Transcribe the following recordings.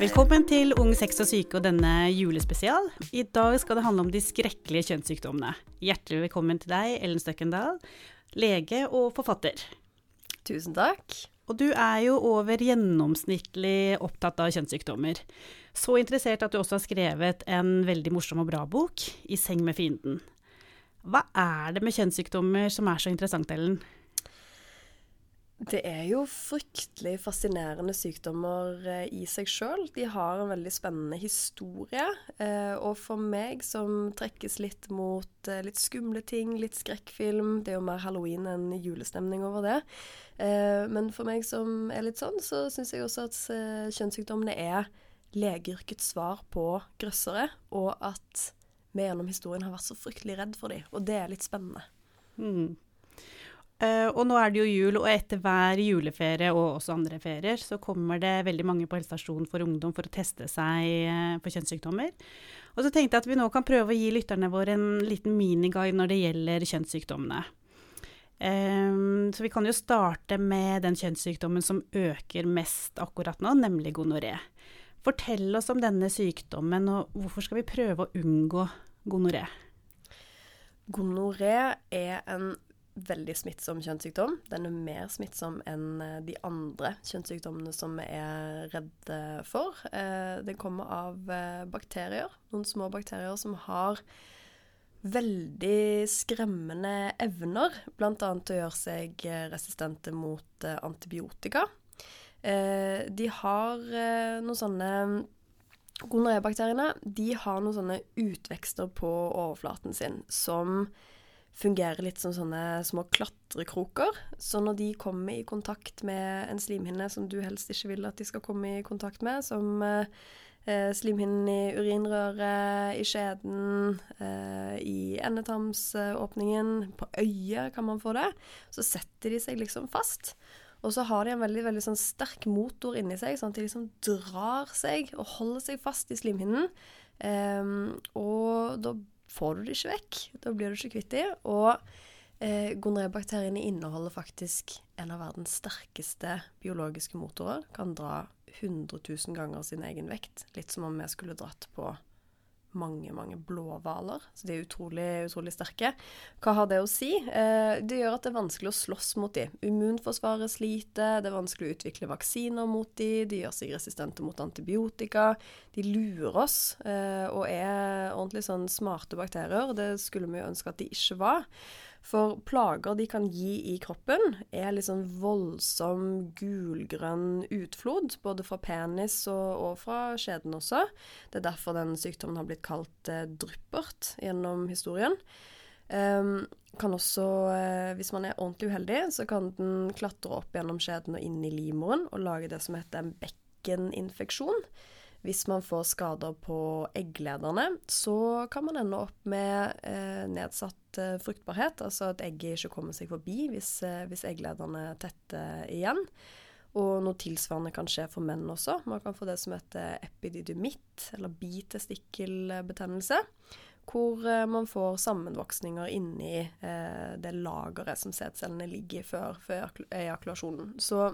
Velkommen til Ung sex og syke og denne julespesial. I dag skal det handle om de skrekkelige kjønnssykdommene. Hjertelig velkommen til deg, Ellen Støkkendal, lege og forfatter. Tusen takk. Og du er jo over gjennomsnittlig opptatt av kjønnssykdommer. Så interessert at du også har skrevet en veldig morsom og bra bok, 'I seng med fienden'. Hva er det med kjønnssykdommer som er så interessant, Ellen? Det er jo fryktelig fascinerende sykdommer eh, i seg sjøl. De har en veldig spennende historie. Eh, og for meg som trekkes litt mot eh, litt skumle ting, litt skrekkfilm Det er jo mer halloween enn julestemning over det. Men for meg som er litt sånn, så syns jeg også at kjønnssykdommene er legeyrkets svar på grøssere, og at vi gjennom historien har vært så fryktelig redd for dem. Og det er litt spennende. Mm. Uh, og nå er det jo jul, og etter hver juleferie og også andre ferier, så kommer det veldig mange på helsestasjonen for ungdom for å teste seg uh, for kjønnssykdommer. Og så tenkte jeg at vi nå kan prøve å gi lytterne våre en liten miniguide når det gjelder kjønnssykdommene. Um, så vi kan jo starte med den kjønnssykdommen som øker mest akkurat nå, nemlig gonoré. Fortell oss om denne sykdommen, og hvorfor skal vi prøve å unngå gonoré? Gonoré er en veldig smittsom kjønnssykdom. Den er mer smittsom enn eh, de andre kjønnssykdommene som vi er redde for. Eh, den kommer av eh, bakterier, noen små bakterier som har veldig skremmende evner, bl.a. til å gjøre seg resistente mot antibiotika. De har noen sånne Gonoré-bakteriene de har noen sånne utvekster på overflaten sin som fungerer litt som sånne små klatrekroker. Så når de kommer i kontakt med en slimhinne som du helst ikke vil at de skal komme i kontakt med, som eh, slimhinnen i urinrøret, i skjeden, eh, i endetarmsåpningen, på øyet kan man få det, så setter de seg liksom fast. Og så har de en veldig veldig sånn sterk motor inni seg, sånn at de liksom drar seg og holder seg fast i slimhinnen. Um, og da får du det ikke vekk. Da blir du ikke kvitt dem. Og eh, gonorébakteriene inneholder faktisk en av verdens sterkeste biologiske motorer. Kan dra 100 000 ganger sin egen vekt. Litt som om vi skulle dratt på mange, mange blåhvaler. Så de er utrolig, utrolig sterke. Hva har det å si? Eh, det gjør at det er vanskelig å slåss mot de. Immunforsvaret sliter, det er vanskelig å utvikle vaksiner mot de, de gjør seg resistente mot antibiotika. De lurer oss eh, og er ordentlig sånn smarte bakterier. Det skulle vi jo ønske at de ikke var. For plager de kan gi i kroppen, er sånn voldsom gulgrønn utflod. Både fra penis og, og, fra skjeden også. Det er derfor den sykdommen har blitt kalt eh, dryppert gjennom historien. Um, kan også, eh, hvis man er ordentlig uheldig, så kan den klatre opp gjennom skjeden og inn i livmoren og lage det som heter en bekkeninfeksjon. Hvis man får skader på egglederne, så kan man ende opp med eh, nedsatt eh, fruktbarhet, altså at egget ikke kommer seg forbi hvis, eh, hvis egglederne tetter igjen. Og noe tilsvarende kan skje for menn også. Man kan få det som heter epididymitt, eller bitestikkelbetennelse. Hvor eh, man får sammenvoksninger inni eh, det lageret som sædcellene ligger i før, før ejakulasjonen. Så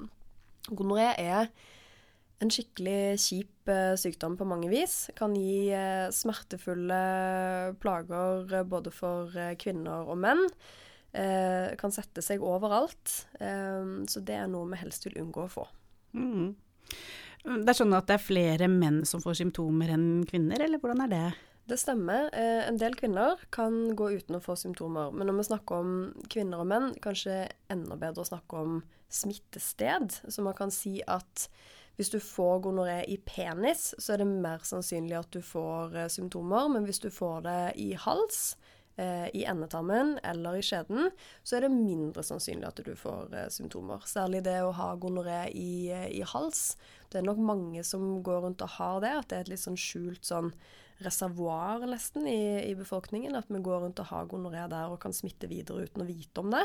gonoré er en skikkelig kjip eh, sykdom på mange vis. Kan gi eh, smertefulle plager eh, både for kvinner og menn. Kan sette seg overalt. Så det er noe vi helst vil unngå å få. Mm. Det er sånn at det er flere menn som får symptomer enn kvinner, eller hvordan er det? Det stemmer. en del kvinner kan gå uten å få symptomer. Men når vi snakker om kvinner og menn, kanskje enda bedre å snakke om smittested. Så man kan si at hvis du får gonoré i penis, så er det mer sannsynlig at du får eh, symptomer. Men hvis du får det i hals, eh, i endetarmen eller i skjeden, så er det mindre sannsynlig at du får eh, symptomer. Særlig det å ha gonoré i, eh, i, hals. Det er nok mange som går rundt og har det, at det er et litt sånn skjult sånn reservoar nesten i, i befolkningen. At vi går rundt og har gonoré der og kan smitte videre uten å vite om det.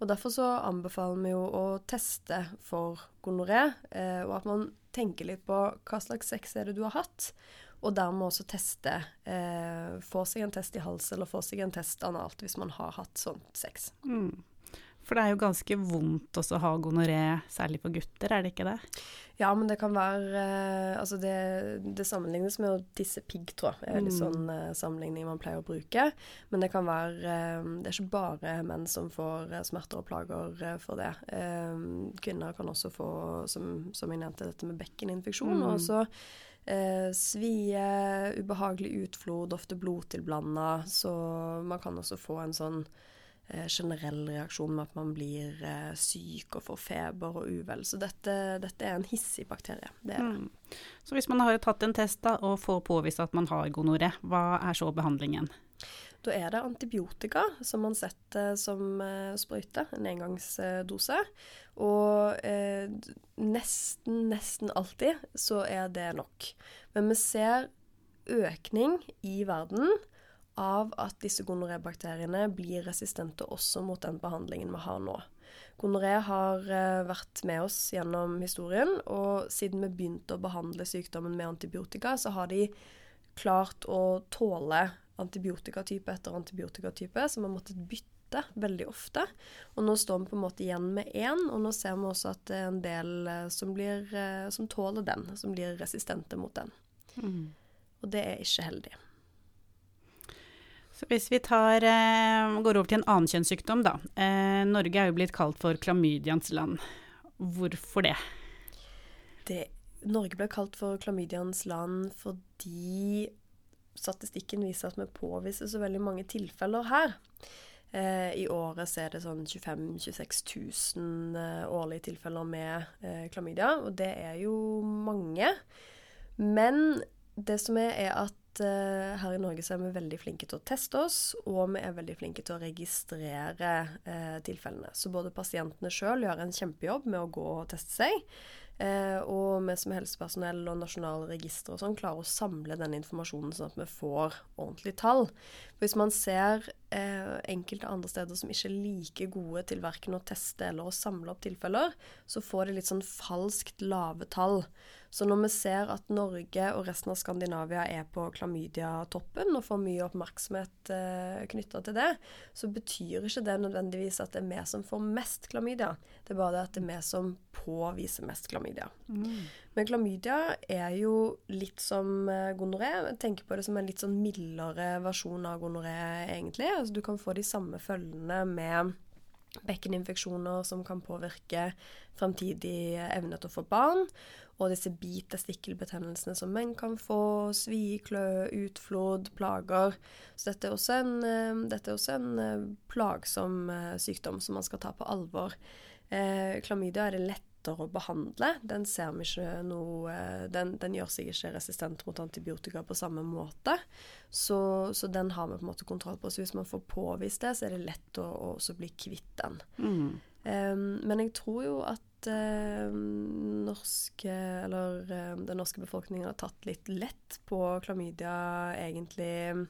Og Derfor så anbefaler vi jo å teste for gonoré, eh, og at man tenker litt på hva slags sex er det du har hatt, og dermed også teste. Eh, få seg en test i hals, eller få seg en test analt hvis man har hatt sånn sex. Mm. For det er jo ganske vondt også å ha gonoré, særlig for gutter, er det ikke det? Ja, men det kan være eh, Altså, det, det sammenlignes med å tisse piggtråd. Det er litt Mm. sånn eh, sammenligning man pleier å bruke. Men det kan være eh, Det er ikke bare menn som får smerter og plager for det. Kvinner kan også få, som, som jeg nevnte, dette med bekkeninfeksjon. Mm. Og eh, svie, ubehagelig utflod, ofte blodtilblanda. Så man kan også få en sånn generell reaksjon med at man blir eh, syk og får feber og uvel. Så dette, dette er en hissig bakterie. Det det. Mm. Så hvis man har tatt en test da, og får påvist at man har gonoré, hva er så behandlingen? Da er det antibiotika som man setter som eh, sprøyte, en engangsdose. Og eh, nesten, nesten alltid så er det nok. Men vi ser økning i verden av at disse gonorébakteriene blir resistente også mot den behandlingen vi har nå. Gonoré har eh, vært med oss gjennom historien, og siden vi begynte å behandle sykdommen med antibiotika, så har de klart å tåle antibiotikatype etter antibiotikatype, som har måttet bytte veldig ofte. Og nå står vi på en måte igjen med én, og nå ser vi også at det er en del eh, som, blir, eh, som tåler den, som blir resistente mot den. Og det er ikke heldig. Så hvis vi tar, eh, går over til en annen kjønnssykdom, da. Eh, Norge er jo blitt kalt for klamydians land. Hvorfor det? det Norge ble kalt for klamydians land fordi statistikken viser at vi påviser så veldig mange tilfeller her. Eh, I året er det sånn 25 000-26 000 eh, årlige tilfeller med klamydia, og det er jo mange. Men det som er, er at eh, her i Norge så er vi veldig flinke til å teste oss, og vi er veldig flinke til å registrere uh, tilfellene. Så både pasientene sjøl gjør en kjempejobb med å gå og teste seg, uh, og vi som helsepersonell og nasjonale registre og sånn klarer å samle den informasjonen sånn at vi får ordentlige tall. Hvis man ser eh, enkelte andre steder som ikke er like gode til verken å teste eller å samle opp tilfeller, så får de litt sånn falskt lave tall. Så når vi ser at Norge og resten av Skandinavia er på klamydia-toppen og får mye oppmerksomhet eh, knytta til det, så betyr ikke det nødvendigvis at det er vi som får mest klamydia. Det er bare det at det er vi som påviser mest klamydia. Men klamydia er jo litt som eh, gonoré. Jeg tenker på det som en litt sånn mildere versjon av gonoré, egentlig. Altså, du kan få de samme følgene med bekkeninfeksjoner som kan påvirke fremtidig evne til å få barn. Og disse bit-testikkelbetennelsene som menn kan få, svi, klø, utflod, plager. Så dette er også en, eh, er også en eh, plagsom sykdom som man skal ta på alvor. Klamydia er det lettere å behandle. Den ser vi ikke noe eh, den, den gjør seg ikke resistent mot antibiotika på samme måte. Så, så den har vi på en måte kontroll på. Så hvis man får påvist det, så er det lett å, å bli kvitt den. Mm. Um, men jeg tror jo at uh, norske, eller uh, den norske befolkningen har tatt litt lett på klamydia egentlig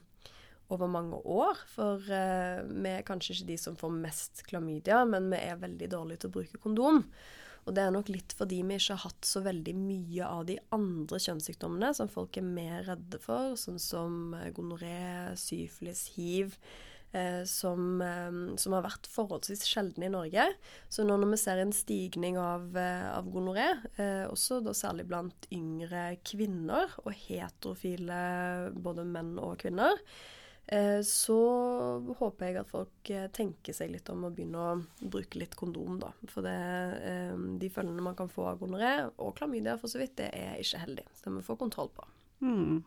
over mange år. For uh, vi er kanskje ikke de som får mest klamydia, men vi er veldig dårlige til å bruke kondom. Og det er nok litt fordi vi ikke har hatt så veldig mye av de andre kjønnssykdommene som folk er mer redde for, sånn som eh, gonoré, syfilis, hiv. Eh, som, eh, som har vært forholdsvis sjeldne i Norge. Så nå når vi ser en stigning av, eh, av gonoré, også da særlig blant yngre kvinner og heterofile både menn og kvinner, så håper jeg at folk eh, tenker seg litt om å begynne å bruke litt kondom, da. For det, eh, de følgene man kan få av gonoré, og klamydia for så vidt, det er ikke heldig. Det må vi få kontroll på. Mm.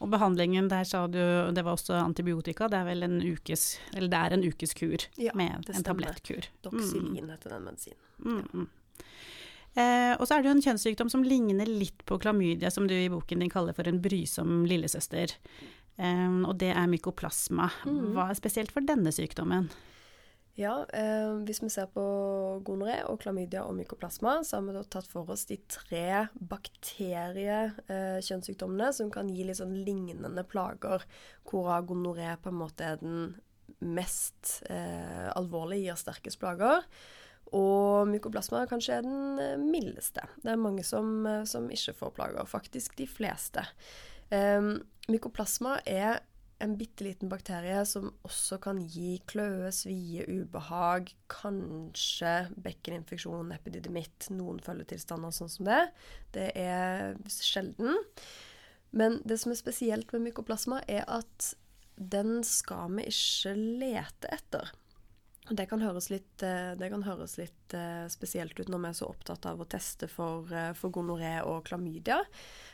Og behandlingen der sa du, det var også antibiotika, det er vel en ukes, eller det er en ukes kur Ja, med en tablettkur. Doxylin heter den medisinen. Mm. Mm. Eh, og så er det jo en kjønnssykdom som ligner litt på klamydia, som du i boken din kaller for en brysom lillesøster. Eh, og det er mykoplasma. Mm. Hva er spesielt for denne sykdommen? Ja, eh, hvis vi ser på gonoré og klamydia og mykoplasma, så har vi da tatt for oss de tre bakteriekjønnssykdommene som kan gi litt sånn lignende plager, hvorav gonoré på en måte er den mest eh, alvorlige, gir sterkest plager. Og mykoplasma kanskje er den eh, mildeste. Det er mange som, eh, som ikke får plager, faktisk de fleste. Um, mykoplasma er en bitte liten bakterie som også kan gi kløe, svie, ubehag, kanskje bekkeninfeksjon, epididymitt, noen følgetilstander sånn som det. Det er sjelden. Men det som er spesielt med mykoplasma, er at den skal vi ikke lete etter. Det kan høres litt, eh, kan høres litt eh, spesielt ut når vi er så opptatt av å teste for, eh, for gonoré og klamydia.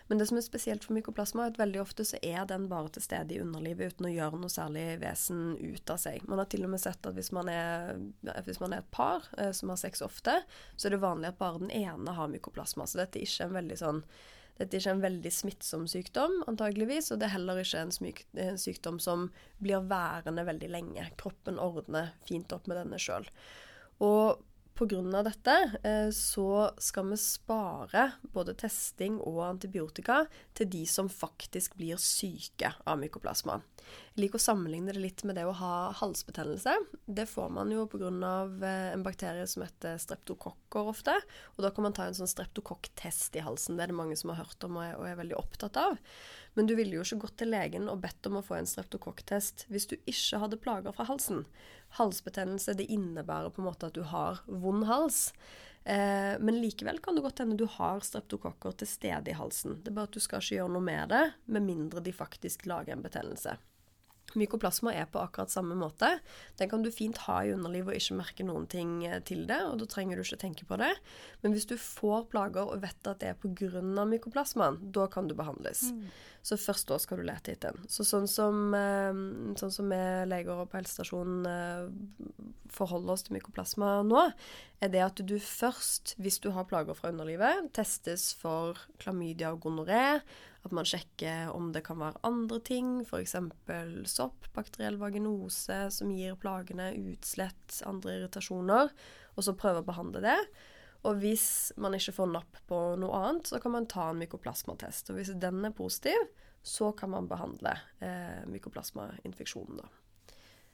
Men det som er spesielt for mykoplasma, er at veldig ofte så er den bare til stede i underlivet uten å gjøre noe særlig vesen ut av seg. Man har til og med sett at hvis man er, hvis man er et par som har sex ofte, så er det vanlig at bare den ene har mykoplasma. Så dette er ikke en veldig sånn dette er ikke en veldig smittsom sykdom, antageligvis, og det er heller ikke en, smyk, en sykdom som blir værende veldig lenge. Kroppen ordner fint opp med denne sjøl. Og Pga. dette eh, så skal vi spare både testing og antibiotika til de som faktisk blir syke av mykoplasma. Jeg liker å sammenligne det litt med det å ha halsbetennelse. Det får man jo pga. Eh, en bakterie som heter streptokokker ofte. Og da kan man ta en sånn streptokokktest i halsen. Det er det mange som har hørt om og er, og er veldig opptatt av. Men du ville jo ikke gått til legen og bedt om å få en streptokokktest hvis du ikke hadde plager fra halsen. Halsbetennelse det innebærer på en måte at du har vond hals. Eh, men likevel kan det godt hende du har streptokokker til stede i halsen. Det er bare at du skal ikke gjøre noe med det, med mindre de faktisk lager en betennelse. Mykoplasma er på akkurat samme måte. Den kan du fint ha i underlivet og ikke merke noen ting eh, til det, og da trenger du ikke tenke på det. Men hvis du får plager og vet at det er pga. mykoplasmaen, da kan du behandles. Mm. Så først da skal du lete etter den. Så sånn som, eh, sånn som vi leger på helsestasjonen eh, forholder oss til mykoplasma nå, er det at du først, hvis du har plager fra underlivet, testes for klamydia og gonoré. At man sjekker om det kan være andre ting, f.eks. sopp, bakteriell vaginose som gir plagene, utslett, andre irritasjoner, og så prøve å behandle det. Og hvis man ikke får napp på noe annet, så kan man ta en mykoplasmatest. Og hvis den er positiv, så kan man behandle eh, mykoplasmainfeksjonen, da.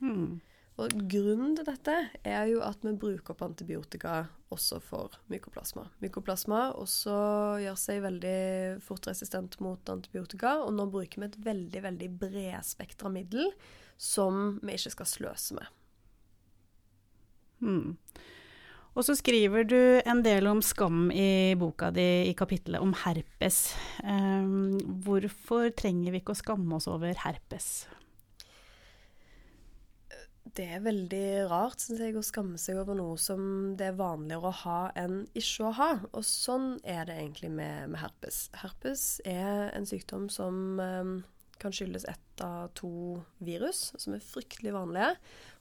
Hmm. Og grunnen til dette er jo at vi bruker opp antibiotika også for mykoplasma. Mykoplasma også gjør seg veldig fort resistent mot antibiotika, og nå bruker vi et veldig, veldig bredspektra middel som vi ikke skal sløse med. Hmm. Og så skriver du en del om skam i boka di i kapittelet om herpes. Um, hvorfor trenger vi ikke å skamme oss over herpes? Det er veldig rart, syns jeg, å skamme seg over noe som det er vanligere å ha enn ikke å ha. Og sånn er det egentlig med, med herpes. Herpes er en sykdom som eh, kan skyldes ett av to virus, som er fryktelig vanlige.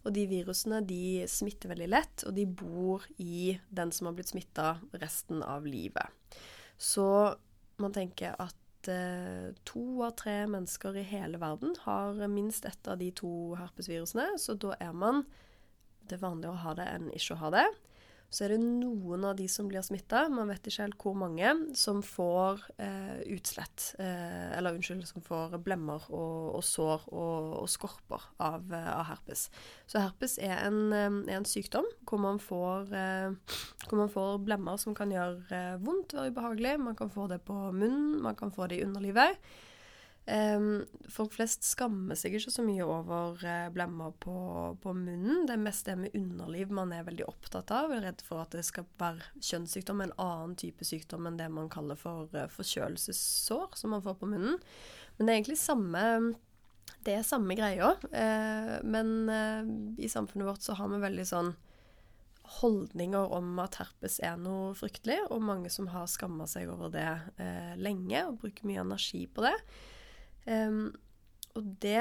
Og de virusene de smitter veldig lett, og de bor i den som har blitt smitta resten av livet. Så man tenker at eh, to av tre mennesker i hele verden har minst ett av de to herpesvirusene, så da er man det er vanligere å ha det enn ikke å ha det. Så er det noen av de som blir smitta, man vet ikke helt hvor mange, som får eh, utslett. Eh, eller unnskyld, som får blemmer og, og sår og, og skorper av, eh, av, herpes. Så herpes er en, eh, er en sykdom hvor man, får, eh, hvor man, får, blemmer som kan gjøre vondt, være ubehagelig. Man kan få det på munnen, man kan få det i underlivet. Um, folk flest skammer seg ikke så mye over uh, blemmer på, på, munnen. Det er mest det med underliv man er veldig opptatt av. Er redd for at det skal være kjønnssykdom, en annen type sykdom enn det man kaller for uh, forkjølelsessår, som man får på munnen. Men det er egentlig samme det er samme greia, uh, men i samfunnet vårt så har vi veldig sånn holdninger om at herpes er noe fryktelig, og mange som har skamma seg over det lenge og bruker mye energi på det. Um, og det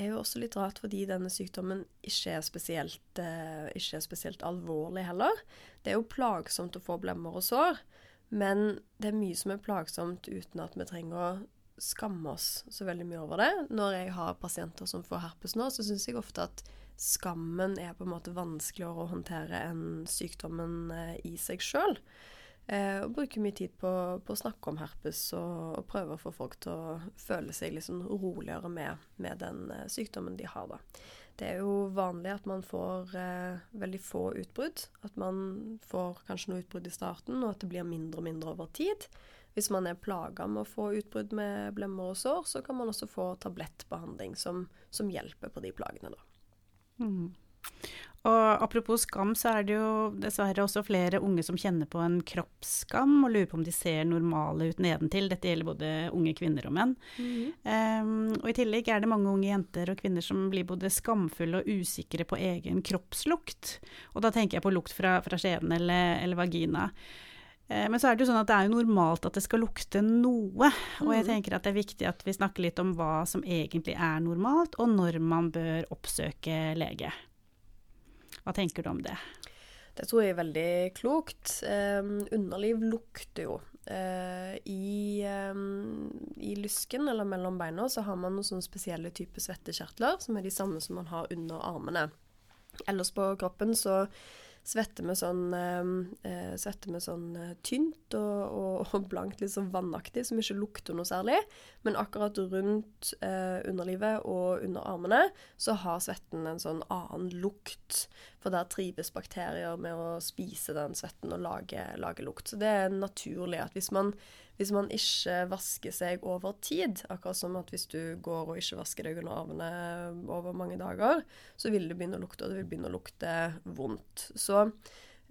er jo også litt rart fordi denne sykdommen ikke er, spesielt, uh, ikke er spesielt alvorlig heller. Det er jo plagsomt å få blemmer og sår, men det er mye som er plagsomt uten at vi trenger å skamme oss så veldig mye over det. Når jeg har pasienter som får herpes nå, så syns jeg ofte at skammen er på en måte vanskeligere å håndtere enn sykdommen uh, i seg sjøl. Eh, og bruker mye tid på, på, å snakke om herpes og, og prøve å få folk til å føle seg sånn roligere med, med den eh, sykdommen de har. da. Det er jo vanlig at man får eh, veldig få utbrudd. At man får kanskje noe utbrudd i starten, og at det blir mindre og mindre over tid. Hvis man er plaga med å få utbrudd med blemmer og sår, så kan man også få tablettbehandling som, som hjelper på de plagene. Da. Mm. Og apropos skam, så er det jo dessverre også flere unge som kjenner på en kroppsskam og lurer på om de ser normale ut nedentil. Dette gjelder både unge kvinner og menn. Mm. Um, og i tillegg er det mange unge jenter og kvinner som blir både skamfulle og usikre på egen kroppslukt. Og da tenker jeg på lukt fra, fra skjeden eller, eller vagina. Eh, men så er det jo sånn at det er jo normalt at det skal lukte noe. Og jeg mm. tenker at det er viktig at vi snakker litt om hva som egentlig er normalt, og når man bør oppsøke lege. Hva tenker du om det? Det tror jeg er veldig klokt. Um, underliv lukter jo. Uh, i, um, I, lysken eller mellom beina så har man noen sånne spesielle typer svettekjertler, som er de samme som man har under armene. Ellers på kroppen så svette med sånn, eh, eh, svette med sånn eh, tynt og, og, og, blankt, litt sånn vannaktig, som ikke lukter noe særlig. Men akkurat rundt eh, underlivet og under armene så har svetten en sånn annen lukt. For der trives bakterier med å spise den svetten og lage, lage lukt. Så det er naturlig at hvis man hvis man ikke vasker seg over tid, akkurat som at hvis du går og ikke vasker deg under armene over mange dager, så vil det begynne å lukte, og det vil begynne å lukte vondt. Så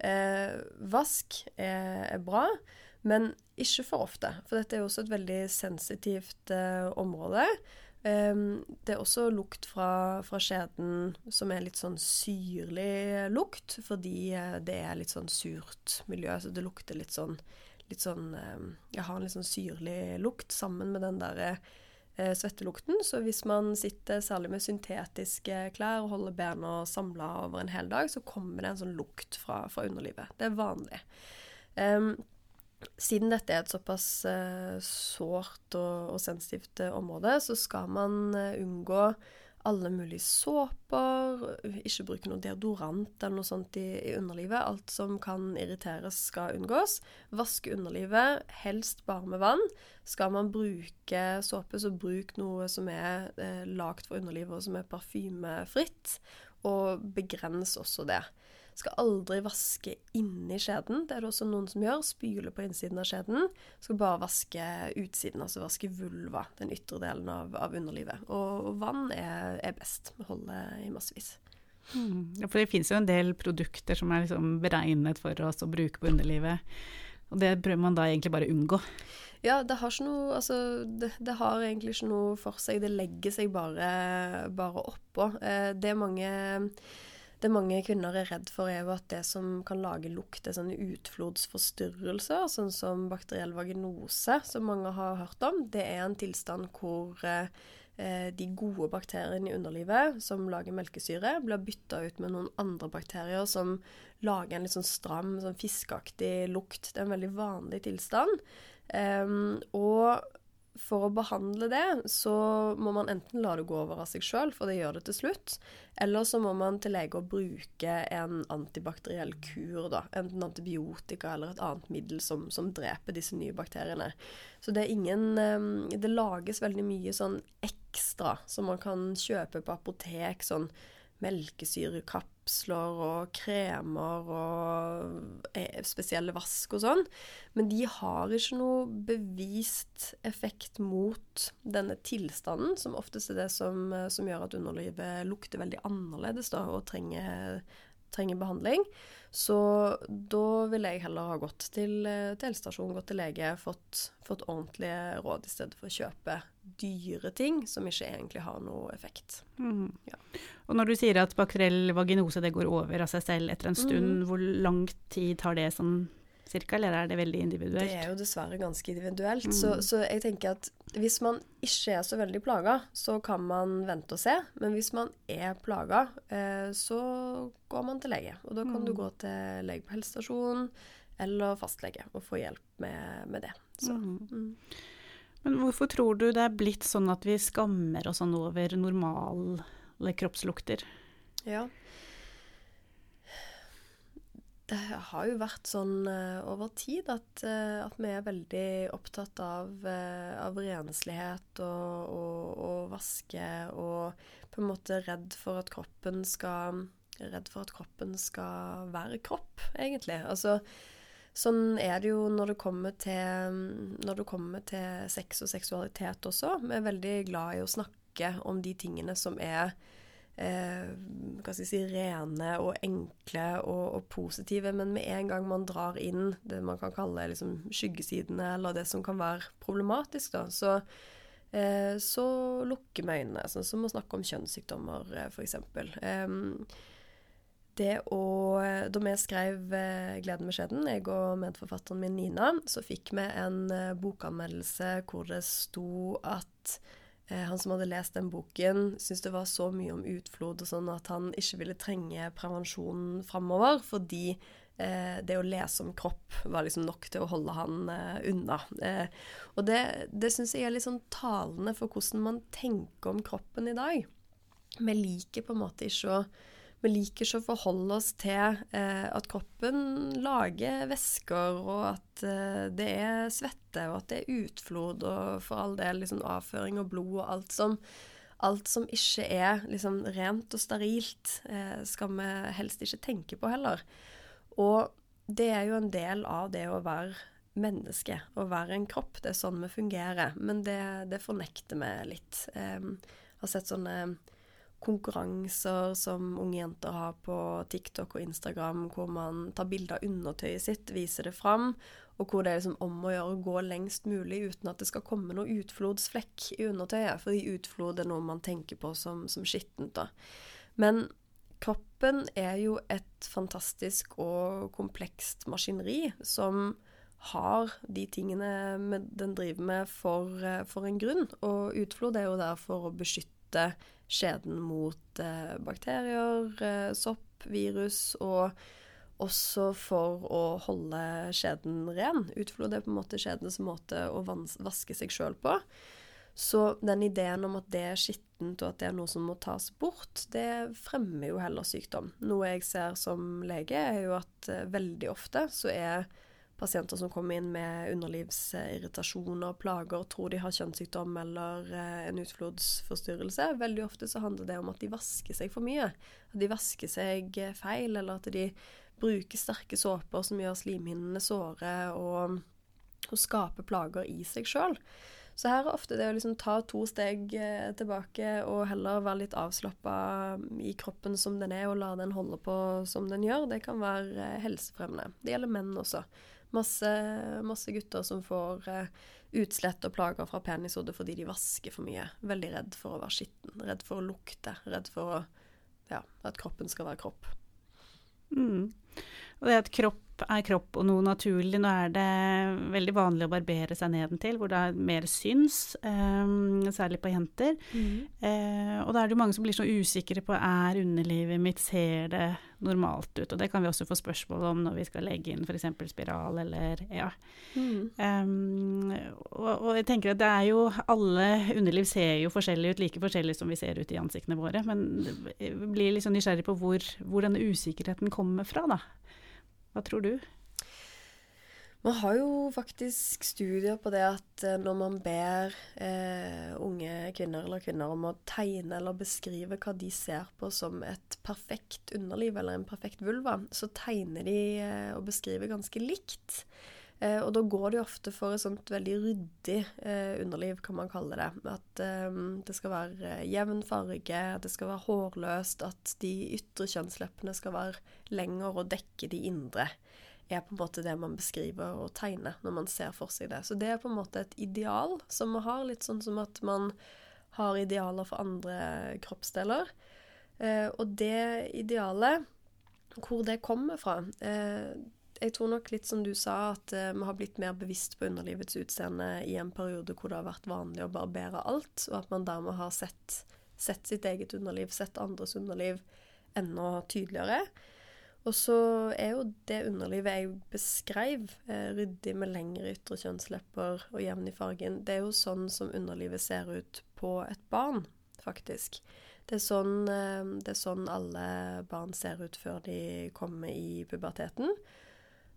eh, vask er, er, bra, men ikke for ofte. For dette er jo også et veldig sensitivt eh, område. Um, det er også lukt fra, fra, skjeden som er litt sånn syrlig lukt, fordi eh, det er litt sånn surt miljø. Så det lukter litt sånn litt sånn eh, Jeg har en litt sånn syrlig lukt sammen med den der eh, svettelukten. Så hvis man sitter særlig med syntetiske klær og holder bena samla over en hel dag, så kommer det en sånn lukt fra, fra underlivet. Det er vanlig. Um, siden dette er et såpass uh, sårt og, og sensitivt uh, område, så skal man uh, unngå alle mulige såper, ikke bruke noe deodorant eller noe sånt i, i, underlivet. Alt som kan irriteres, skal unngås. Vaske underlivet, helst bare med vann. Skal man bruke såpe, så bruk noe som er eh, lagd for underlivet, og som er parfymefritt. Og begrens også det. Skal aldri vaske inni skjeden. Det er det også noen som gjør. Spyle på innsiden av skjeden. Skal bare vaske utsiden, altså vaske vulva, den ytre delen av, av underlivet. Og, og vann er, er best. Holde i massevis. Mm. Ja, for det finnes jo en del produkter som er liksom beregnet for oss å bruke på underlivet. Og det prøver man da egentlig bare å unngå. Ja, det har noe Altså, det, det, har egentlig ikke noe for seg. Det legger seg bare, bare oppå. Eh, det mange det mange kvinner er redd for, er jo at det som kan lage lukt, er sånne utflodsforstyrrelser, sånn som bakteriell vaginose, som mange har hørt om. Det er en tilstand hvor eh, de gode bakteriene i underlivet som lager melkesyre, blir bytta ut med noen andre bakterier som lager en litt sånn stram, sånn fiskeaktig lukt. Det er en veldig vanlig tilstand. Um, og for å behandle det, så må man enten la det gå over av seg sjøl, for det gjør det til slutt, eller så må man til lege og bruke en antibakteriell kur, da. Enten antibiotika eller et annet middel som, som dreper disse nye bakteriene. Så det er ingen ehm, Det lages veldig mye sånn ekstra som man kan kjøpe på apotek, sånn melkesyrekapsler og kremer og eh, spesielle vask og sånn. Men de har ikke noe bevist effekt mot denne tilstanden, som oftest er det som, eh, som gjør at underlivet lukter veldig annerledes da, og trenger, trenger behandling. Så da ville jeg heller ha gått til, eh, til helsestasjonen, gått til lege, fått, fått ordentlige råd i stedet for å kjøpe dyre ting som ikke egentlig har noe effekt. Mm. Ja. Og når du sier at bakteriell vaginose det går over av seg selv etter en stund, mm. hvor lang tid tar det sånn cirka, eller er det veldig individuelt? Det er jo dessverre ganske individuelt. Mm. Så, så, jeg tenker at hvis man ikke er så veldig plaga, så kan man vente og se. Men hvis man er plaga, eh, så går man til lege. Og da kan mm. du gå til lege på helsestasjonen eller fastlege og få hjelp med, med det. Så, mm. mm. Men hvorfor tror du det er blitt sånn at vi skammer oss sånn over normale kroppslukter? Ja. Det har jo vært sånn uh, over tid at, uh, at, vi er veldig opptatt av, uh, av renslighet og, og, og, vaske og På en måte redd for at kroppen skal Redd for at kroppen skal være kropp, egentlig. Altså Sånn er det jo når det kommer til, når det kommer til sex og seksualitet også. Vi er veldig glad i å snakke om de tingene som er eh, hva skal si, rene og enkle og, og, positive. Men med en gang man drar inn det man kan kalle liksom, skyggesidene, eller det som kan være problematisk, da, så, eh, så lukker vi øynene. Sånn som å snakke om kjønnssykdommer, eh, f.eks. Um, det å Da vi skrev eh, 'Gleden med skjeden', jeg og medforfatteren min Nina, så fikk vi en eh, bokanmeldelse hvor det sto at eh, han som hadde lest den boken, syntes det var så mye om utflod og sånn at han ikke ville trenge prevensjon framover, fordi eh, det å lese om kropp var liksom nok til å holde han eh, unna. Eh, og det, det syns jeg er litt sånn talende for hvordan man tenker om kroppen i dag. Vi liker på en måte ikke å vi liker ikke å forholde oss til eh, at kroppen lager væsker, og at eh, det er svette, og at det er utflod, og for all del liksom avføring og blod og alt som, alt som ikke er liksom rent og sterilt, eh, skal vi helst ikke tenke på heller. Og det er jo en del av det å være menneske, å være en kropp. Det er sånn vi fungerer. Men det, det fornekter vi litt. Jeg har sett sånne konkurranser som unge jenter har på TikTok og Instagram, hvor man tar bilde av undertøyet sitt, viser det fram, og hvor det er liksom om å gjøre å gå lengst mulig uten at det skal komme noe utflodsflekk i undertøyet, fordi utflod er noe man tenker på som, som skittent. da. Men kroppen er jo et fantastisk og komplekst maskineri som har de tingene den driver med for, for en grunn. Og utflod er jo der for å beskytte skjeden mot eh, bakterier, eh, sopp, virus, og også for å holde skjeden ren. Utflod er på en måte skjedens måte å vaske seg sjøl på. Så den ideen om at det er skittent, og at det er noe som må tas bort, det fremmer jo heller sykdom. Noe jeg ser som lege, er jo at eh, veldig ofte så er pasienter som kommer inn med underlivsirritasjoner, plager, tror de har kjønnssykdom eller eh, en utflodsforstyrrelse. Veldig ofte så handler det om at de vasker seg for mye. At de vasker seg eh, feil, eller at de bruker sterke såper som gjør slimhinnene såre, og, og skaper plager i seg sjøl. Så her er ofte det å liksom ta to steg eh, tilbake og heller være litt avslappa i kroppen som den er, og la den holde på som den gjør, det kan være helsefremmende. Det gjelder menn også. Masse, masse gutter som får uh, utslett og plager fra penishodet fordi de vasker for mye. Veldig redd for å være skitten, redd for å lukte, redd for å, ja, at kroppen skal være kropp. Mm. Og det at kropp er kropp og noe naturlig. Nå er det veldig vanlig å barbere seg nedentil, hvor det er mer syns, um, særlig på jenter. Mm. Uh, og da er det jo mange som blir så usikre på er underlivet mitt, ser det normalt ut? Og det kan vi også få spørsmål om når vi skal legge inn f.eks. spiral eller ja. Mm. Um, og, og, jeg tenker at det er jo Alle underliv ser jo forskjellig ut, like forskjellig som vi ser ut i ansiktene våre. Men jeg blir litt sånn nysgjerrig på hvor, hvor denne usikkerheten kommer fra, da. Hva tror du? Man har jo faktisk studier på det at eh, når man ber eh, unge kvinner eller kvinner om å tegne eller beskrive hva de ser på som et perfekt underliv eller en perfekt vulva, så tegner de eh, og beskriver ganske likt. Eh, og da går de ofte for et sånt veldig ryddig eh, underliv, kan man kalle det. At eh, det skal være jevn farge, at det skal være hårløst, at de ytre kjønnsleppene skal være lengre og dekke de indre er på en måte det man beskriver og tegner når man ser for seg det. Så det er på en måte et ideal som man har, litt sånn som at man har idealer for andre kroppsdeler. Eh, og det idealet, hvor det kommer fra eh, Jeg tror nok litt som du sa, at uh, vi har blitt mer bevisst på underlivets utseende i en periode hvor det har vært vanlig å barbere alt, og at man dermed har sett, sett sitt eget underliv, sett andres underliv enda tydeligere. Og så er jo det underlivet jeg beskrev, eh, ryddig med lengre ytre kjønnslepper og jevn i fargen, det er jo sånn som underlivet ser ut på et barn, faktisk. Det er sånn, eh, det er sånn alle barn ser ut før de kommer i puberteten.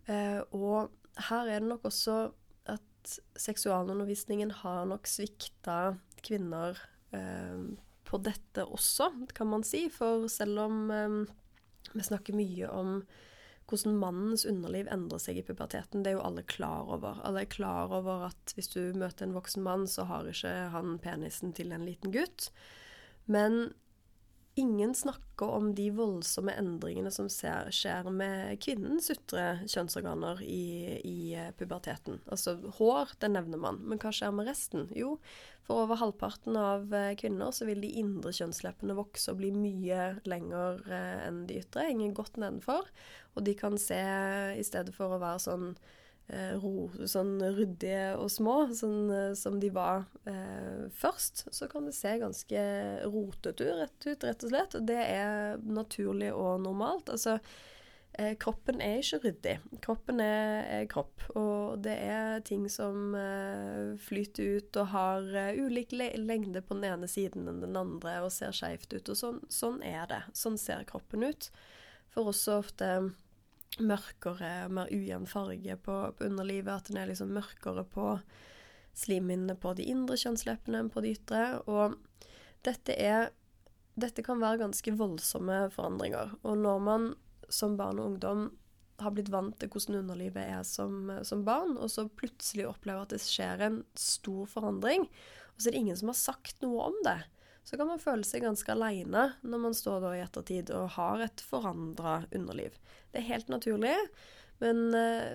Eh, og her er det nok også at seksualundervisningen har nok svikta kvinner eh, på dette også, kan man si. For selv om eh, vi snakker mye om hvordan mannens underliv endrer seg i puberteten, det er jo alle klar over. Alle er klar over at hvis du møter en voksen mann, så har ikke han penisen til en liten gutt. Men ingen snakker om de voldsomme endringene som ser, skjer med kvinnens ytre kjønnsorganer i, i, eh, puberteten. Altså hår, det nevner man, men hva skjer med resten? Jo, for over halvparten av eh, kvinner så vil de indre kjønnsleppene vokse og bli mye lenger eh, enn de ytre, ingen godt nedenfor, og de kan se, i stedet for å være sånn ro, sånn ryddige og små, sånn eh, som de var eh, først, så kan det se ganske rotete ut, rett og slett. Og Det er naturlig og normalt. Altså, eh, kroppen er ikke ryddig. Kroppen er, er, kropp, og det er ting som eh, flyter ut og har eh, ulik lengde på den ene siden enn den andre og ser skeivt ut. Og sånn, sånn er det. Sånn ser kroppen ut. For også ofte mørkere, mer ujevn farge på, på, underlivet. At den er liksom mørkere på slimhinnene på de indre kjønnsleppene enn på de ytre. Og dette er Dette kan være ganske voldsomme forandringer. Og når man som barn og ungdom har blitt vant til hvordan underlivet er som, som barn, og så plutselig opplever at det skjer en stor forandring, og så er det ingen som har sagt noe om det så kan man føle seg ganske aleine når man står da i ettertid og har et forandra underliv. Det er helt naturlig, men uh,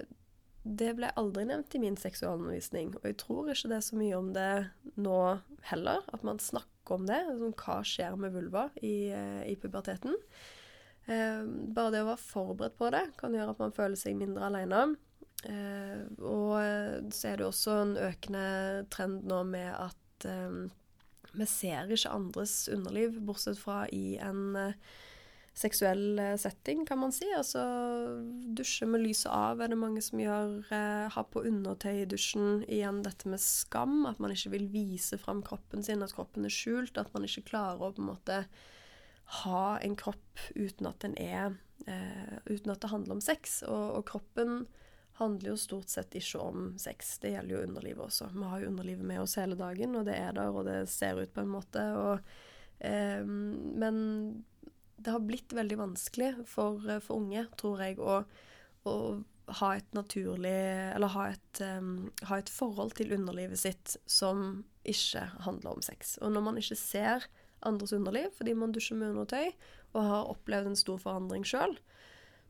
det ble aldri nevnt i min seksualundervisning. Og jeg tror ikke det er så mye om det nå heller, at man snakker om det. Sånn, hva skjer med vulva i, uh, i puberteten. Uh, bare det å være forberedt på det kan gjøre at man føler seg mindre aleine. og så er det også en økende trend nå med at vi ser ikke andres underliv, bortsett fra i en uh, seksuell uh, setting, kan man si. Altså dusje med lyset av er det mange som gjør. Uh, ha på undertøy i dusjen. Igjen dette med skam, at man ikke vil vise fram kroppen sin, at kroppen er skjult. At man ikke klarer å på en måte ha en kropp uten at den er Uten at det handler om sex. Og, og kroppen handler jo stort sett ikke om sex. Det gjelder jo underlivet også. Vi har jo underlivet med oss hele dagen, og det er der, og det ser ut på en måte. Og, eh, men det har blitt veldig vanskelig for, for unge, tror jeg, å, å, ha et naturlig Eller ha et, um, ha et forhold til underlivet sitt som ikke handler om sex. Og når man ikke ser andres underliv fordi man dusjer med undertøy og har opplevd en stor forandring sjøl,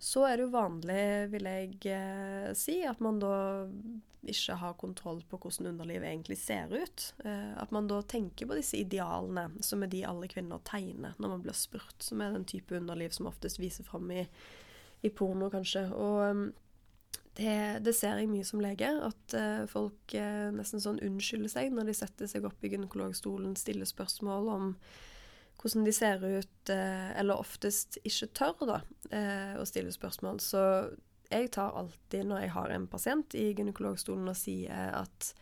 så er det jo vanlig, vil jeg eh, si, at man da ikke har kontroll på hvordan underlivet egentlig ser ut. Eh, at man da tenker på disse idealene, som er de alle kvinner tegner når man blir spurt. Som er den type underliv som oftest viser fram i, i porno, kanskje. Og um, det, det, ser jeg mye som lege, at uh, folk uh, nesten sånn unnskylder seg når de setter seg opp i gynekologstolen, stiller spørsmål om hvordan de ser ut, eh, eller oftest ikke tør da, eh, å stille spørsmål. Så jeg tar alltid, når jeg har en pasient i gynekologstolen og sier at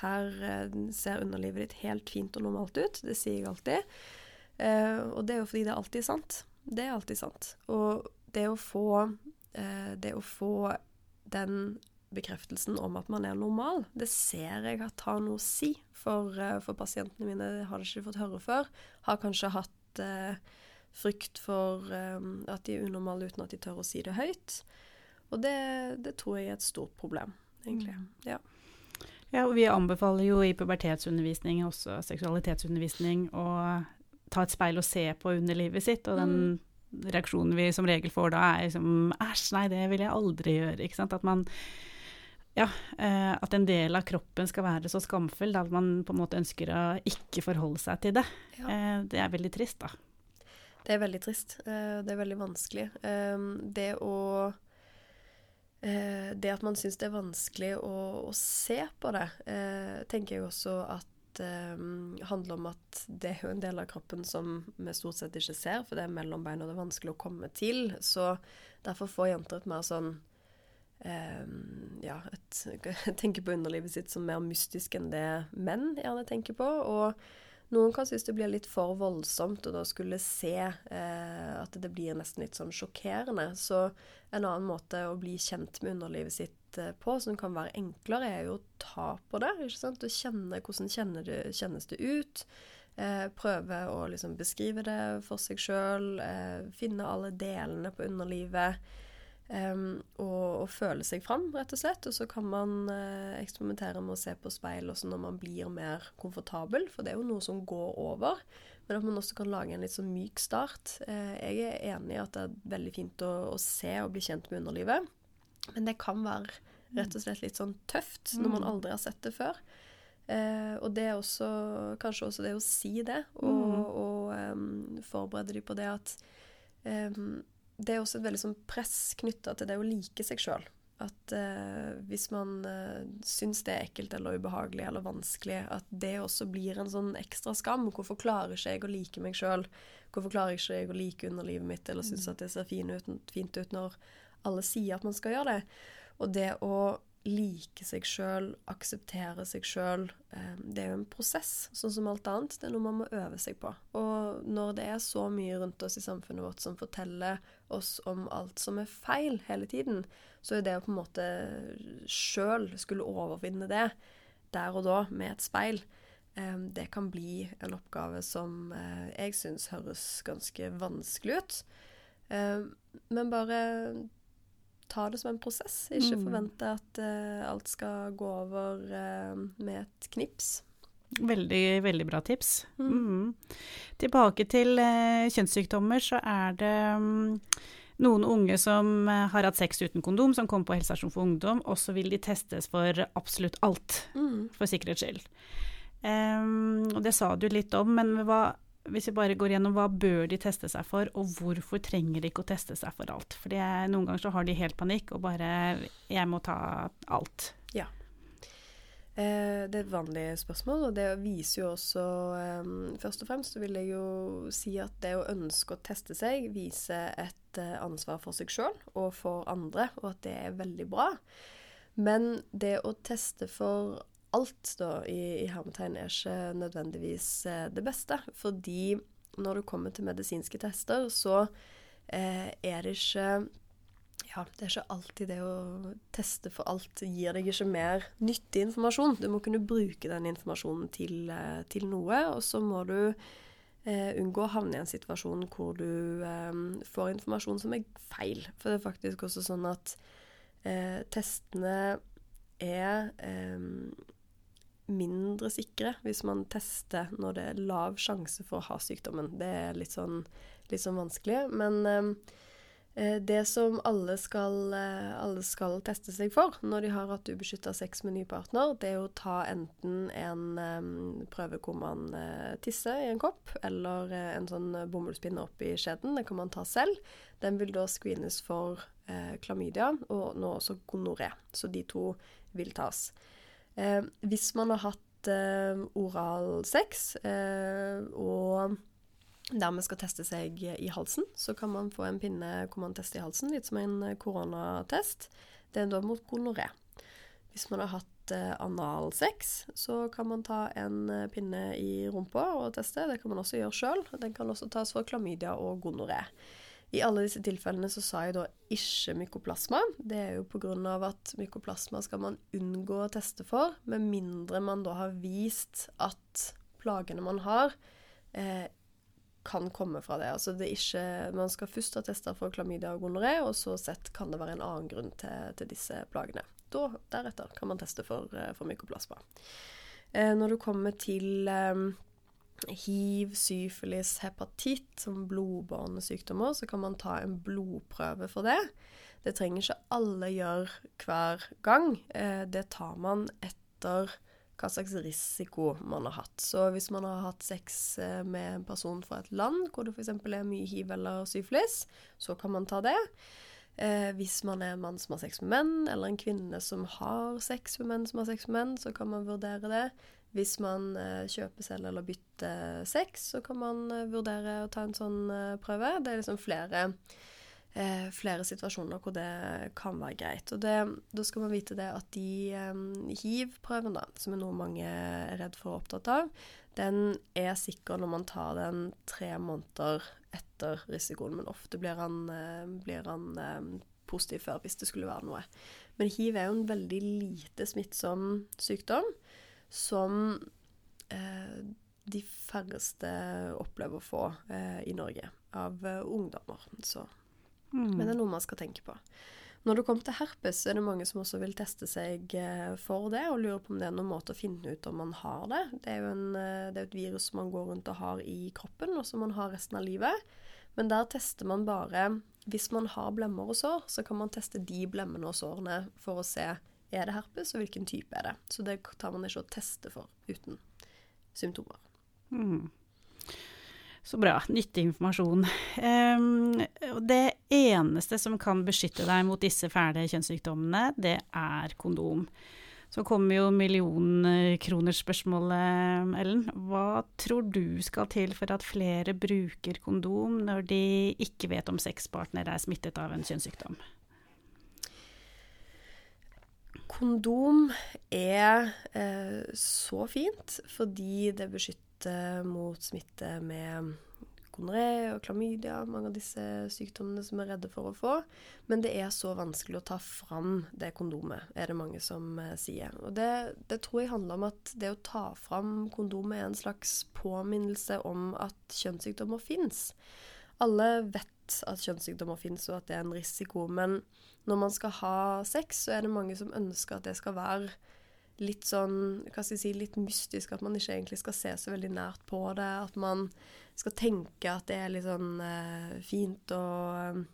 her eh, ser underlivet ditt helt fint og normalt ut, det sier jeg alltid. Og det er jo fordi det er alltid sant. Det er alltid sant. Og det å få, det å få den bekreftelsen om at man er normal, det ser jeg at har noe å si for, eh, for pasientene mine. Det har de ikke fått høre før. Har kanskje hatt eh, frykt for eh, at de er unormale uten at de tør å si det høyt. Og det, det tror jeg er et stort problem, egentlig. Mm. Ja. Ja, og Vi anbefaler jo i pubertetsundervisning, også seksualitetsundervisning, å ta et speil og se på underlivet sitt. Og den mm. reaksjonen vi som regel får da, er liksom æsj, nei, det vil jeg aldri gjøre. At man ja, eh, at en del av kroppen skal være så skamfull at man på en måte ønsker å ikke forholde seg til det. Ja. Eh, det er veldig trist, da. Det er veldig trist. Eh, det er veldig vanskelig. Det å Det at man syns det er vanskelig å, å se på det, tenker jeg også at handler om at det er jo en del av kroppen som vi stort sett ikke ser, for det er mellom beina og det er vanskelig å komme til. Så derfor får jenter et mer sånn Um, ja, et, tenker på underlivet sitt som mer mystisk enn det menn gjerne tenker på. Og noen kan synes det blir litt for voldsomt å da skulle se eh, at det blir nesten litt sånn sjokkerende. Så en annen måte å bli kjent med underlivet sitt eh, på, som kan være enklere, er jo å ta på det. ikke sant? Å kjenne hvordan kjenner det, kjennes det ut. Eh, prøve å liksom beskrive det for seg sjøl. Finne alle delene på underlivet. Um, og, og, føle seg fram, rett og slett. Og så kan man uh, eksperimentere med å se på speil også når man blir mer komfortabel, for det er jo noe som går over. Men at man også kan lage en litt sånn myk start. Uh, jeg er enig i at det er veldig fint å, å, se og bli kjent med underlivet, men det kan være rett og slett litt sånn tøft når man mm. aldri har sett det før. Uh, og det er også kanskje også det å si det, og, mm. og um, forberede de på det at um, det er også et veldig sånn press knytta til det å like seg sjøl. At eh, hvis man eh, syns det er ekkelt eller ubehagelig eller vanskelig, at det også blir en sånn ekstra skam. Hvorfor klarer ikke jeg å like meg sjøl? Hvorfor klarer ikke jeg å like underlivet mitt eller synes mm. at det ser fint ut, fint ut når alle sier at man skal gjøre det? Og det å like seg sjøl, akseptere seg sjøl. Eh, det er jo en prosess, sånn som alt annet. Det er noe man må øve seg på. Og når det er så mye rundt oss i samfunnet vårt som forteller oss om alt som er feil hele tiden, så er det å på en måte sjøl skulle overvinne det der og da med et speil, eh, det kan bli en oppgave som eh, jeg syns høres ganske vanskelig ut. Men bare ta det som en prosess. Ikke mm. forvente at uh, alt skal gå over uh, med et knips. Veldig, veldig bra tips. Mm. Mm. Tilbake til uh, kjønnssykdommer, så er det um, noen unge som har hatt sex uten kondom, som kommer på helsestasjon for ungdom, og så vil de testes for absolutt alt, mm. for sikkerhets skyld. Um, og det sa du litt om, men hva hvis vi bare går gjennom hva bør de teste seg for, og hvorfor trenger de ikke å teste seg for alt. For noen ganger så har de helt panikk og bare 'jeg må ta alt'. Ja. Eh, det er et vanlig spørsmål, og det viser jo også eh, Først og fremst så vil jeg jo si at det å ønske å teste seg viser et eh, ansvar for seg sjøl og for andre, og at det er veldig bra. Men det å teste for alt da, i, i hermetegn er ikke nødvendigvis eh, det beste. Fordi når det kommer til medisinske tester, så eh, er det ikke ja, det er ikke alltid det å teste for alt gir deg ikke mer nyttig informasjon. Du må kunne bruke den informasjonen til, eh, til noe, og så må du eh, unngå å havne i en situasjon hvor du eh, får informasjon som er feil. For det er faktisk også sånn at eh, testene er mindre sikre hvis man tester når det er lav sjanse for å ha sykdommen. Det er litt sånn, litt sånn vanskelig. Men ehm, eh, det som alle skal, eh, alle skal, teste seg for når de har hatt ubeskytta sex med ny partner, det er å ta enten en eh, prøve hvor man eh, tisser i en kopp, eller eh, en sånn bomullspinne opp i skjeden. Det kan man ta selv. Den vil da screenes for eh, klamydia og nå også gonoré. Så de to vil tas. Eh, hvis man har hatt eh, oralsex eh, og dermed skal teste seg i halsen, så kan man få en pinne hvor man tester i halsen, litt som en koronatest. Det er da mot gonoré. Hvis man har hatt eh, analsex, så kan man ta en eh, pinne i rumpa og teste. Det kan man også gjøre sjøl. Den kan også tas for klamydia og gonoré. I alle disse tilfellene så sa jeg da ikke mykoplasma. Det er jo pga. at mykoplasma skal man unngå å teste for, med mindre man da har vist at plagene man har, eh, kan komme fra det. Altså det er ikke, Man skal først ha testa for klamydia og gonoré, og så sett kan det være en annen grunn til, til disse plagene. Da, deretter kan man teste for, eh, for mykoplasma. Eh, når det kommer til eh, hiv, syfilis, hepatitt som blodbårne sykdommer, så kan man ta en blodprøve for det. Det trenger ikke alle gjøre hver gang. Eh, det tar man etter hva slags risiko man har hatt. Så hvis man har hatt sex eh, med en person fra et land hvor det f.eks. er mye hiv eller syfilis, så kan man ta det. Eh, hvis man er en mann som har sex med menn, eller en kvinne som har sex med menn som har sex med menn, så kan man vurdere det. Hvis man eh, kjøper selv eller bytter sex, så kan man eh, vurdere å ta en sånn eh, prøve. Det er liksom flere, flere situasjoner hvor det kan være greit. Og det, da skal man vite det at de hiv-prøven, da, som er noe mange er redd for og opptatt av, den er sikker når man tar den tre måneder etter risikoen. Men ofte blir han, blir han positiv før, hvis det skulle være noe. Men hiv er jo en veldig lite smittsom sykdom som eh, de færreste opplever å få eh, i Norge av eh, ungdommer. Så. Mm. Men det er noe man skal tenke på. Når det kommer til herpes, er det mange som også vil teste seg eh, for det, og lurer på om det er noen måte å finne ut om man har det. Det er jo en, eh, det er et virus som man går rundt og har i kroppen, og som man har resten av livet. Men der tester man bare Hvis man har blemmer og sår, så kan man teste de blemmene og sårene for å se er det herpes, og hvilken type er det. Så det tar man ikke å teste for uten symptomer. Mm. Så bra. Nyttig informasjon. Um, det eneste som kan beskytte deg mot disse fæle kjønnssykdommene, det er kondom. Så kommer jo millionkronersspørsmålet, Ellen. Hva tror du skal til for at flere bruker kondom når de ikke vet om sexpartner er smittet av en kjønnssykdom? Kondom er eh, så fint fordi det beskytter mot smitte med gonoré og klamydia, mange av disse sykdommene som er redde for å få. Men det er så vanskelig å ta fram det kondomet, er det mange som eh, sier. Og det, det, tror jeg handler om at det å ta fram kondomet er en slags påminnelse om at kjønnssykdommer fins. Alle vet at kjønnssykdommer fins og at det er en risiko, men når man skal ha sex, så er det mange som ønsker at det skal være litt sånn hva skal jeg si, litt mystisk, at man ikke egentlig skal se så veldig nært på det. At man skal tenke at det er litt sånn eh, fint, og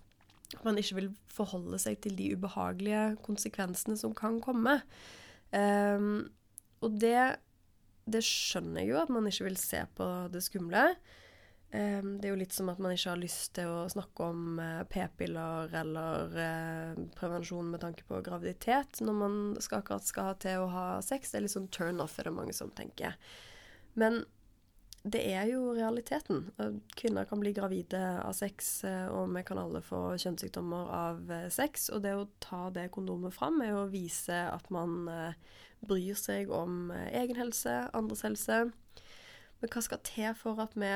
at man ikke vil forholde seg til de ubehagelige konsekvensene som kan komme. Um, og det, det skjønner jeg jo, at man ikke vil se på det skumle. Um, det er jo litt som at man ikke har lyst til å snakke om uh, p-piller eller uh, prevensjon med tanke på graviditet når man skal akkurat skal ha til å ha sex. Det er litt sånn turn off, er det mange som tenker. Men det er jo realiteten. Kvinner kan bli gravide av sex, uh, og vi kan alle få kjønnssykdommer av sex. Og det å ta det kondomet fram er å vise at man bryr seg om egen helse, andres helse. Men hva skal til for at vi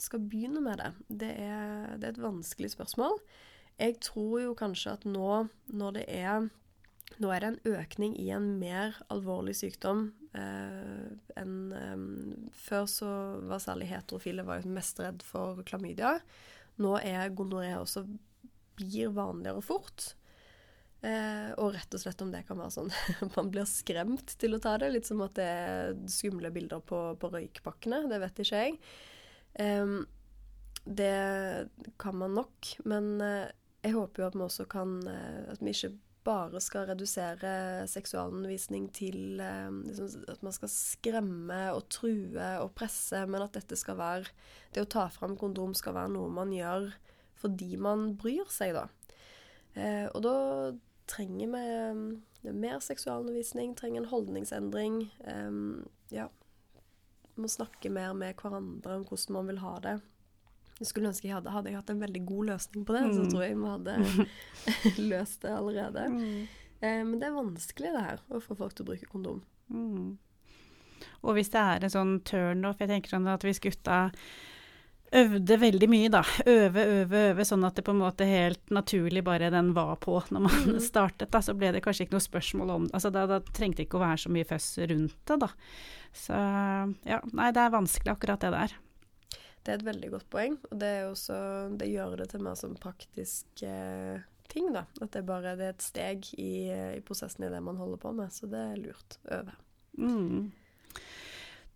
skal begynne med det? Det er, det er, et vanskelig spørsmål. Jeg tror jo kanskje at nå når det er nå er det en økning i en mer alvorlig sykdom eh, enn eh, Før så var særlig heterofile var jo mest redd for klamydia. Nå er gonoré også blir vanligere fort. Eh, og rett og slett om det kan være sånn man blir skremt til å ta det. Litt som at det er skumle bilder på, på røykpakkene. Det vet ikke jeg. Eh, det kan man nok. Men eh, jeg håper jo at vi også kan eh, At vi ikke bare skal redusere seksualundervisning til eh, liksom, at man skal skremme og true og presse, men at dette skal være Det å ta fram kondom skal være noe man gjør fordi man bryr seg, da. Eh, og da trenger vi um, mer seksualundervisning, trenger en holdningsendring. Um, ja. Må snakke mer med hverandre om hvordan man vil ha det. Jeg skulle ønske jeg hadde, hadde jeg hatt en veldig god løsning på det, mm. så tror jeg vi hadde løst det allerede. Mm. Eh, men det er vanskelig det her, å få folk til å bruke kondom. Mm. Og hvis det er en sånn turnoff, jeg tenker sånn at hvis gutta øvde veldig mye, da. Øve, øve, øve, sånn at det på en måte helt naturlig bare den var på når man mm. startet. da, Så ble det kanskje ikke noe spørsmål om altså Da, da trengte det ikke å være så mye føss rundt det, da. Så ja, nei, det er vanskelig akkurat det der. Det er et veldig godt poeng, og det, også, det gjør det til mer sånn praktisk eh, ting, da. At det bare det er et steg i, i, prosessen i det man holder på med, så det er lurt å øve. Mm.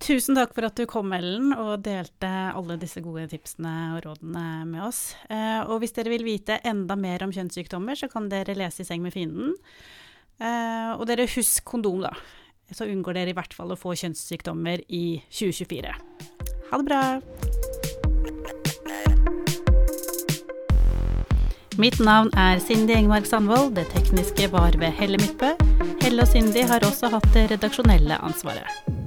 Tusen takk for at du kom, Ellen, og delte alle disse gode tipsene og rådene med oss. Eh, og hvis dere vil vite enda mer om kjønnssykdommer, så kan dere lese I seng med fienden. Eh, og dere husk kondom, da. Så unngår dere i hvert fall å få kjønnssykdommer i 2024. Ha det bra! Mitt navn er Cindy Engmark Sandvold. Det tekniske var ved Helle Midtbø. Helle og Cindy har også hatt det redaksjonelle ansvaret.